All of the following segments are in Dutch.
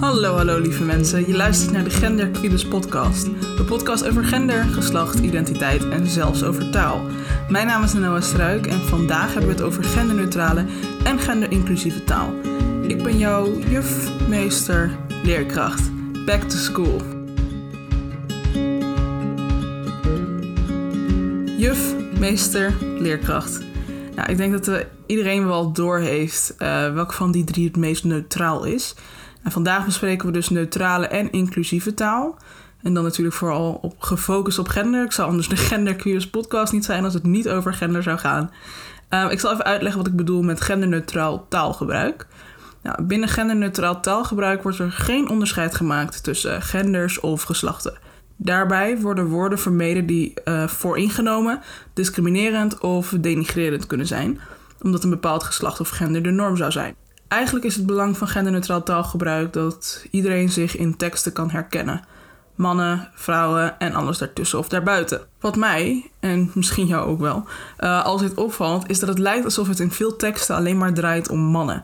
Hallo, hallo lieve mensen. Je luistert naar de Gender Quibus podcast. De podcast over gender, geslacht, identiteit en zelfs over taal. Mijn naam is Noah Struik en vandaag hebben we het over genderneutrale en genderinclusieve taal. Ik ben jouw juf, meester, leerkracht. Back to school. Juf, meester, leerkracht. Nou, ik denk dat uh, iedereen wel doorheeft uh, welke van die drie het meest neutraal is. En vandaag bespreken we dus neutrale en inclusieve taal. En dan natuurlijk vooral op, gefocust op gender. Ik zou anders de Gender podcast niet zijn als het niet over gender zou gaan. Uh, ik zal even uitleggen wat ik bedoel met genderneutraal taalgebruik. Nou, binnen genderneutraal taalgebruik wordt er geen onderscheid gemaakt tussen genders of geslachten. Daarbij worden woorden vermeden die uh, vooringenomen, discriminerend of denigrerend kunnen zijn, omdat een bepaald geslacht of gender de norm zou zijn. Eigenlijk is het belang van genderneutraal taalgebruik dat iedereen zich in teksten kan herkennen. Mannen, vrouwen en alles daartussen of daarbuiten. Wat mij, en misschien jou ook wel, uh, altijd opvalt, is dat het lijkt alsof het in veel teksten alleen maar draait om mannen.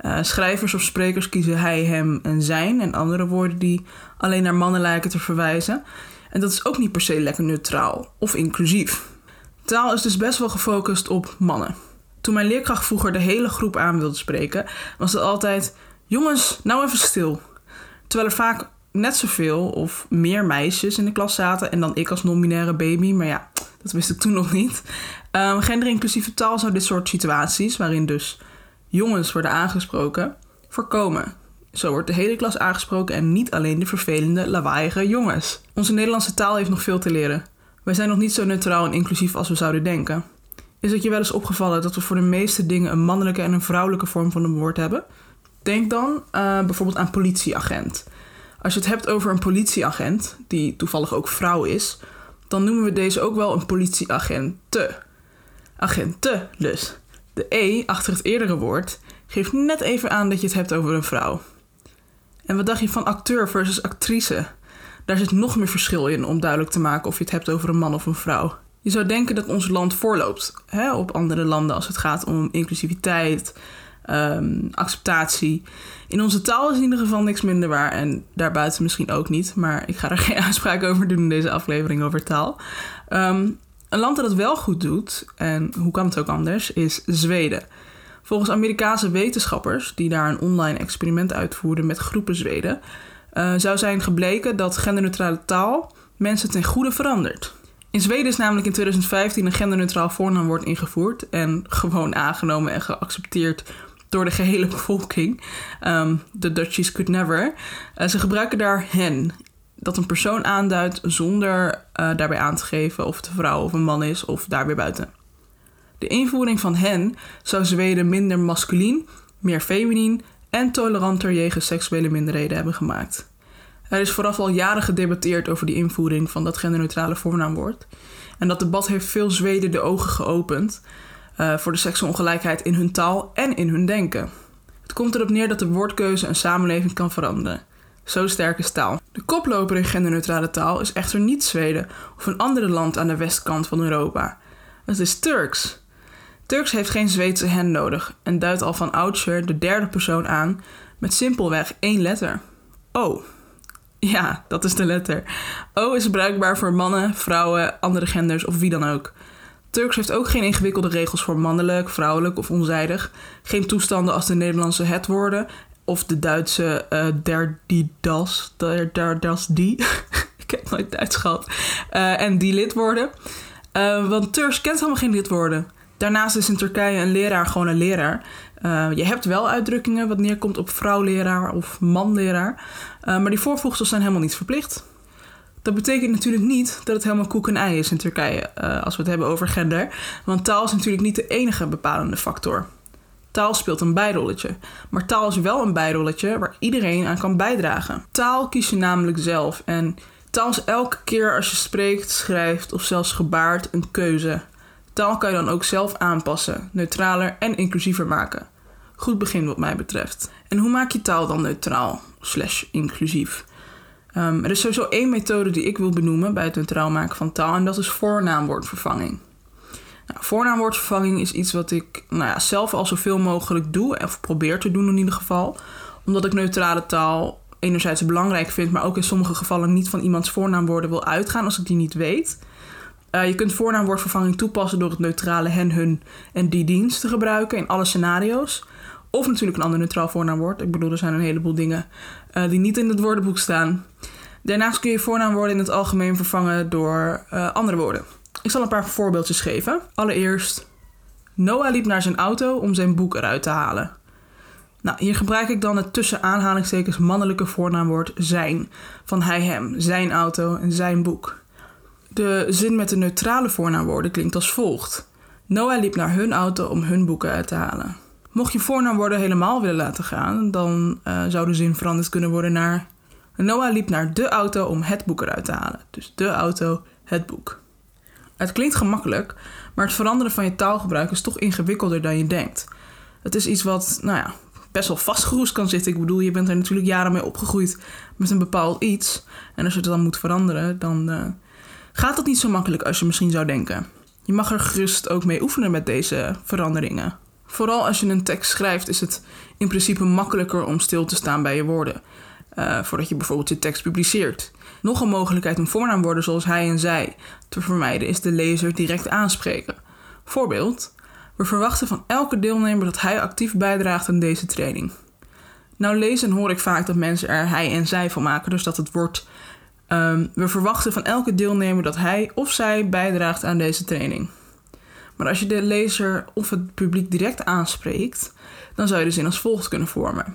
Uh, schrijvers of sprekers kiezen hij, hem en zijn en andere woorden die alleen naar mannen lijken te verwijzen. En dat is ook niet per se lekker neutraal of inclusief. Taal is dus best wel gefocust op mannen. Toen mijn leerkracht vroeger de hele groep aan wilde spreken, was het altijd: jongens, nou even stil. Terwijl er vaak net zoveel of meer meisjes in de klas zaten en dan ik als non-binaire baby, maar ja, dat wist ik toen nog niet. Um, genderinclusieve taal zou dit soort situaties, waarin dus jongens worden aangesproken, voorkomen. Zo wordt de hele klas aangesproken en niet alleen de vervelende, lawaaiige jongens. Onze Nederlandse taal heeft nog veel te leren. Wij zijn nog niet zo neutraal en inclusief als we zouden denken. Is het je wel eens opgevallen dat we voor de meeste dingen een mannelijke en een vrouwelijke vorm van een woord hebben? Denk dan uh, bijvoorbeeld aan politieagent. Als je het hebt over een politieagent, die toevallig ook vrouw is, dan noemen we deze ook wel een politieagente. Agente dus. De E achter het eerdere woord geeft net even aan dat je het hebt over een vrouw. En wat dacht je van acteur versus actrice? Daar zit nog meer verschil in om duidelijk te maken of je het hebt over een man of een vrouw. Je zou denken dat ons land voorloopt hè, op andere landen als het gaat om inclusiviteit, um, acceptatie. In onze taal is in ieder geval niks minder waar en daarbuiten misschien ook niet. Maar ik ga er geen uitspraak over doen in deze aflevering over taal. Um, een land dat het wel goed doet, en hoe kan het ook anders, is Zweden. Volgens Amerikaanse wetenschappers, die daar een online experiment uitvoerden met groepen Zweden, uh, zou zijn gebleken dat genderneutrale taal mensen ten goede verandert. In Zweden is namelijk in 2015 een genderneutraal voornaamwoord ingevoerd en gewoon aangenomen en geaccepteerd door de gehele bevolking. Um, de Dutchies could never. Uh, ze gebruiken daar hen, dat een persoon aanduidt zonder uh, daarbij aan te geven of het een vrouw of een man is of daar weer buiten. De invoering van hen zou Zweden minder masculien, meer feminien en toleranter jegens seksuele minderheden hebben gemaakt. Er is vooraf al jaren gedebatteerd over die invoering van dat genderneutrale voornaamwoord. En dat debat heeft veel Zweden de ogen geopend uh, voor de seksuongelijkheid in hun taal en in hun denken. Het komt erop neer dat de woordkeuze een samenleving kan veranderen. Zo sterk is taal. De koploper in genderneutrale taal is echter niet Zweden of een ander land aan de westkant van Europa. Het is Turks. Turks heeft geen Zweedse hen nodig en duidt al van oudsher de derde persoon aan met simpelweg één letter. O. Ja, dat is de letter. O is bruikbaar voor mannen, vrouwen, andere genders of wie dan ook. Turks heeft ook geen ingewikkelde regels voor mannelijk, vrouwelijk of onzijdig. Geen toestanden als de Nederlandse het-woorden of de Duitse uh, der die das, der, das die. Ik heb nooit Duits gehad. Uh, en die lidwoorden. Uh, want Turks kent helemaal geen lidwoorden. Daarnaast is in Turkije een leraar gewoon een leraar. Uh, je hebt wel uitdrukkingen wat neerkomt op vrouwleraar of manleraar. Uh, maar die voorvoegsels zijn helemaal niet verplicht. Dat betekent natuurlijk niet dat het helemaal koek en ei is in Turkije uh, als we het hebben over gender. Want taal is natuurlijk niet de enige bepalende factor. Taal speelt een bijrolletje. Maar taal is wel een bijrolletje waar iedereen aan kan bijdragen. Taal kies je namelijk zelf. En taal is elke keer als je spreekt, schrijft of zelfs gebaart een keuze. Taal kan je dan ook zelf aanpassen, neutraler en inclusiever maken. Goed begin wat mij betreft. En hoe maak je taal dan neutraal slash inclusief? Um, er is sowieso één methode die ik wil benoemen bij het neutraal maken van taal en dat is voornaamwoordvervanging. Nou, voornaamwoordvervanging is iets wat ik nou ja, zelf al zoveel mogelijk doe, of probeer te doen in ieder geval, omdat ik neutrale taal enerzijds belangrijk vind, maar ook in sommige gevallen niet van iemands voornaamwoorden wil uitgaan als ik die niet weet. Uh, je kunt voornaamwoordvervanging toepassen door het neutrale hen, hun en die dienst te gebruiken in alle scenario's. Of natuurlijk een ander neutraal voornaamwoord. Ik bedoel, er zijn een heleboel dingen uh, die niet in het woordenboek staan. Daarnaast kun je voornaamwoorden in het algemeen vervangen door uh, andere woorden. Ik zal een paar voorbeeldjes geven. Allereerst, Noah liep naar zijn auto om zijn boek eruit te halen. Nou, hier gebruik ik dan het tussen aanhalingstekens mannelijke voornaamwoord zijn. Van hij, hem, zijn auto en zijn boek. De zin met de neutrale voornaamwoorden klinkt als volgt. Noah liep naar hun auto om hun boeken uit te halen. Mocht je voornaamwoorden helemaal willen laten gaan, dan uh, zou de zin veranderd kunnen worden naar... Noah liep naar de auto om het boek eruit te halen. Dus de auto, het boek. Het klinkt gemakkelijk, maar het veranderen van je taalgebruik is toch ingewikkelder dan je denkt. Het is iets wat, nou ja, best wel vastgeroest kan zitten. Ik bedoel, je bent er natuurlijk jaren mee opgegroeid met een bepaald iets. En als je het dan moet veranderen, dan uh, gaat dat niet zo makkelijk als je misschien zou denken. Je mag er gerust ook mee oefenen met deze veranderingen. Vooral als je een tekst schrijft, is het in principe makkelijker om stil te staan bij je woorden. Uh, voordat je bijvoorbeeld je tekst publiceert. Nog een mogelijkheid om voornaamwoorden zoals hij en zij te vermijden is de lezer direct aanspreken. Voorbeeld: We verwachten van elke deelnemer dat hij actief bijdraagt aan deze training. Nou lezen hoor ik vaak dat mensen er hij en zij van maken, dus dat het wordt um, we verwachten van elke deelnemer dat hij of zij bijdraagt aan deze training. Maar als je de lezer of het publiek direct aanspreekt, dan zou je de zin als volgt kunnen vormen.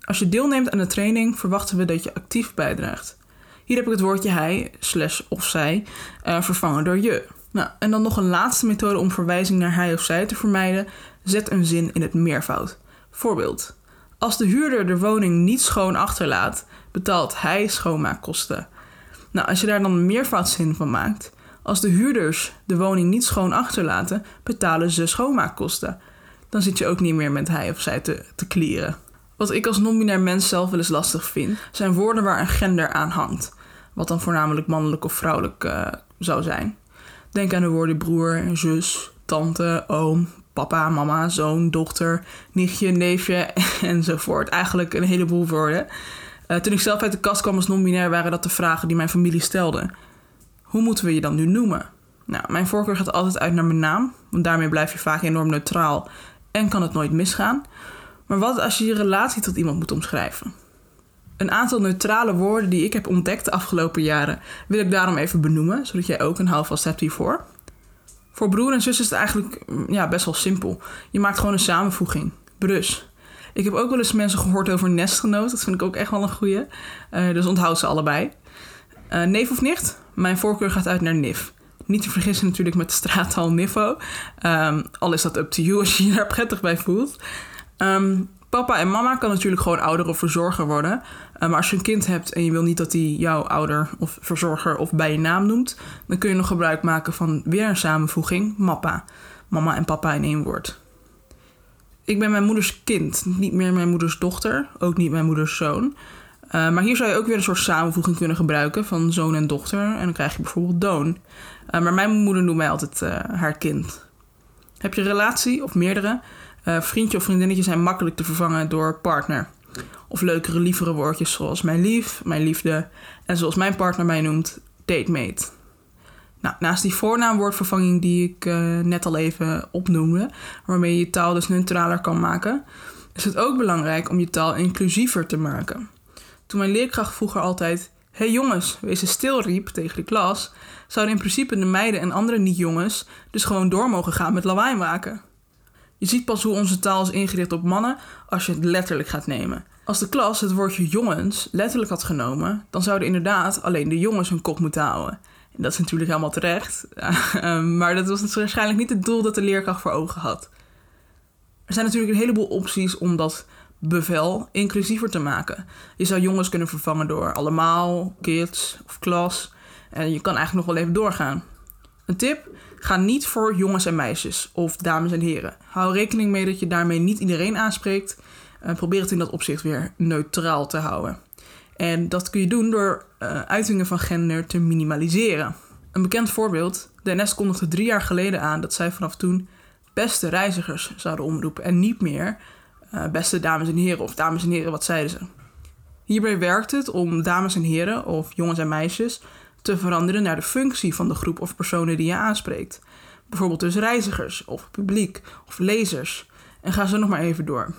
Als je deelneemt aan de training, verwachten we dat je actief bijdraagt. Hier heb ik het woordje hij, slash of zij, uh, vervangen door je. Nou, en dan nog een laatste methode om verwijzing naar hij of zij te vermijden. Zet een zin in het meervoud. Voorbeeld. Als de huurder de woning niet schoon achterlaat, betaalt hij schoonmaakkosten. Nou, als je daar dan een van maakt. Als de huurders de woning niet schoon achterlaten, betalen ze schoonmaakkosten. Dan zit je ook niet meer met hij of zij te, te klieren. Wat ik als non-binair mens zelf wel eens lastig vind, zijn woorden waar een gender aan hangt. Wat dan voornamelijk mannelijk of vrouwelijk uh, zou zijn. Denk aan de woorden broer, zus, tante, oom, papa, mama, zoon, dochter, nichtje, neefje enzovoort. Eigenlijk een heleboel woorden. Uh, toen ik zelf uit de kast kwam als non-binair waren dat de vragen die mijn familie stelde. Hoe moeten we je dan nu noemen? Nou, mijn voorkeur gaat altijd uit naar mijn naam, want daarmee blijf je vaak enorm neutraal en kan het nooit misgaan. Maar wat als je je relatie tot iemand moet omschrijven? Een aantal neutrale woorden die ik heb ontdekt de afgelopen jaren wil ik daarom even benoemen, zodat jij ook een houvast hebt hiervoor. Voor broer en zus is het eigenlijk ja, best wel simpel. Je maakt gewoon een samenvoeging. Brus. Ik heb ook wel eens mensen gehoord over nestgenoot. Dat vind ik ook echt wel een goeie. Uh, dus onthoud ze allebei. Uh, neef of nicht? Mijn voorkeur gaat uit naar nif. Niet te vergissen natuurlijk met straattaal Niffo. Um, al is dat up to you als je je daar prettig bij voelt. Um, papa en mama kan natuurlijk gewoon ouder of verzorger worden. Uh, maar als je een kind hebt en je wil niet dat hij jouw ouder of verzorger of bij je naam noemt, dan kun je nog gebruik maken van weer een samenvoeging, mappa. Mama en papa in één woord. Ik ben mijn moeders kind, niet meer mijn moeders dochter, ook niet mijn moeders zoon. Uh, maar hier zou je ook weer een soort samenvoeging kunnen gebruiken van zoon en dochter. En dan krijg je bijvoorbeeld doon. Uh, maar mijn moeder noemt mij altijd uh, haar kind. Heb je een relatie of meerdere? vriendje of vriendinnetje zijn makkelijk te vervangen door partner. Of leukere, lievere woordjes zoals mijn lief, mijn liefde. En zoals mijn partner mij noemt, datemate. Nou, naast die voornaamwoordvervanging die ik uh, net al even opnoemde, waarmee je taal dus neutraler kan maken, is het ook belangrijk om je taal inclusiever te maken. Toen mijn leerkracht vroeger altijd: hey jongens, wees stil riep tegen de klas, zouden in principe de meiden en andere niet-jongens dus gewoon door mogen gaan met lawaai maken. Je ziet pas hoe onze taal is ingericht op mannen als je het letterlijk gaat nemen. Als de klas het woordje jongens letterlijk had genomen, dan zouden inderdaad alleen de jongens hun kop moeten houden. Dat is natuurlijk helemaal terecht. Ehm, maar dat was dus waarschijnlijk niet het doel dat de leerkracht voor ogen had. Er zijn natuurlijk een heleboel opties om dat bevel inclusiever te maken. Je zou jongens kunnen vervangen door allemaal, kids of klas. En je kan eigenlijk nog wel even doorgaan. Een tip: ga niet voor jongens en meisjes of dames en heren. Hou rekening mee dat je daarmee niet iedereen aanspreekt. Probeer het in dat opzicht weer neutraal te houden. En dat kun je doen door uh, uitingen van gender te minimaliseren. Een bekend voorbeeld: de kondigde drie jaar geleden aan dat zij vanaf toen beste reizigers zouden omroepen en niet meer uh, beste dames en heren of dames en heren, wat zeiden ze. Hierbij werkt het om dames en heren, of jongens en meisjes, te veranderen naar de functie van de groep of personen die je aanspreekt. Bijvoorbeeld dus reizigers, of publiek, of lezers. En ga zo nog maar even door.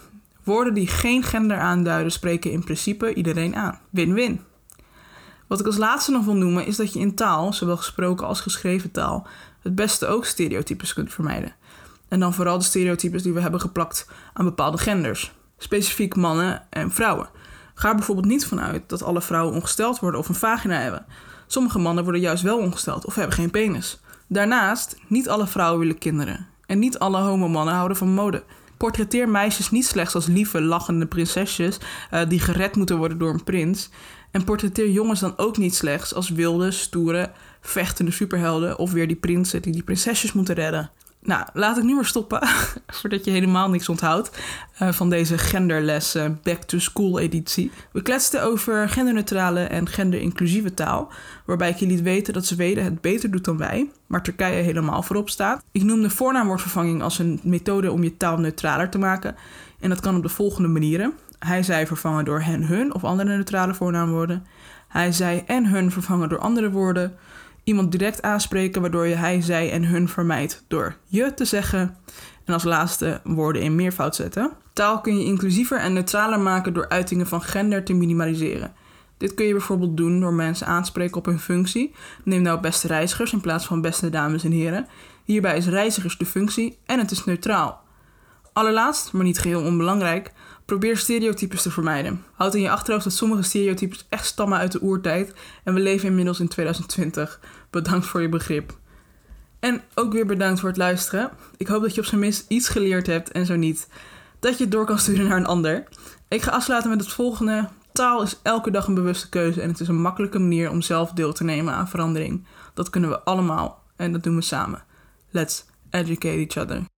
Woorden die geen gender aanduiden spreken in principe iedereen aan. Win-win. Wat ik als laatste nog wil noemen is dat je in taal, zowel gesproken als geschreven taal, het beste ook stereotypes kunt vermijden. En dan vooral de stereotypes die we hebben geplakt aan bepaalde genders, specifiek mannen en vrouwen. Ga er bijvoorbeeld niet vanuit dat alle vrouwen ongesteld worden of een vagina hebben. Sommige mannen worden juist wel ongesteld of hebben geen penis. Daarnaast, niet alle vrouwen willen kinderen. En niet alle homomannen houden van mode. Portretteer meisjes niet slechts als lieve, lachende prinsesjes uh, die gered moeten worden door een prins. En portretteer jongens dan ook niet slechts als wilde, stoere, vechtende superhelden of weer die prinsen die die prinsesjes moeten redden. Nou, laat ik nu maar stoppen, voordat je helemaal niks onthoudt uh, van deze genderles uh, Back to School editie. We kletsten over genderneutrale en genderinclusieve taal, waarbij ik je liet weten dat Zweden het beter doet dan wij, maar Turkije helemaal voorop staat. Ik noemde voornaamwoordvervanging als een methode om je taal neutraler te maken en dat kan op de volgende manieren. Hij zij vervangen door hen, hun of andere neutrale voornaamwoorden. Hij zij en hun vervangen door andere woorden iemand direct aanspreken, waardoor je hij, zij en hun vermijdt door je te zeggen. En als laatste woorden in meervoud zetten. Taal kun je inclusiever en neutraler maken door uitingen van gender te minimaliseren. Dit kun je bijvoorbeeld doen door mensen aanspreken op hun functie. Neem nou beste reizigers in plaats van beste dames en heren. Hierbij is reizigers de functie en het is neutraal. Allerlaatst, maar niet geheel onbelangrijk, probeer stereotypes te vermijden. Houd in je achterhoofd dat sommige stereotypes echt stammen uit de oertijd en we leven inmiddels in 2020. Bedankt voor je begrip. En ook weer bedankt voor het luisteren. Ik hoop dat je op zijn minst iets geleerd hebt en zo niet, dat je het door kan sturen naar een ander. Ik ga afsluiten met het volgende. Taal is elke dag een bewuste keuze en het is een makkelijke manier om zelf deel te nemen aan verandering. Dat kunnen we allemaal en dat doen we samen. Let's educate each other.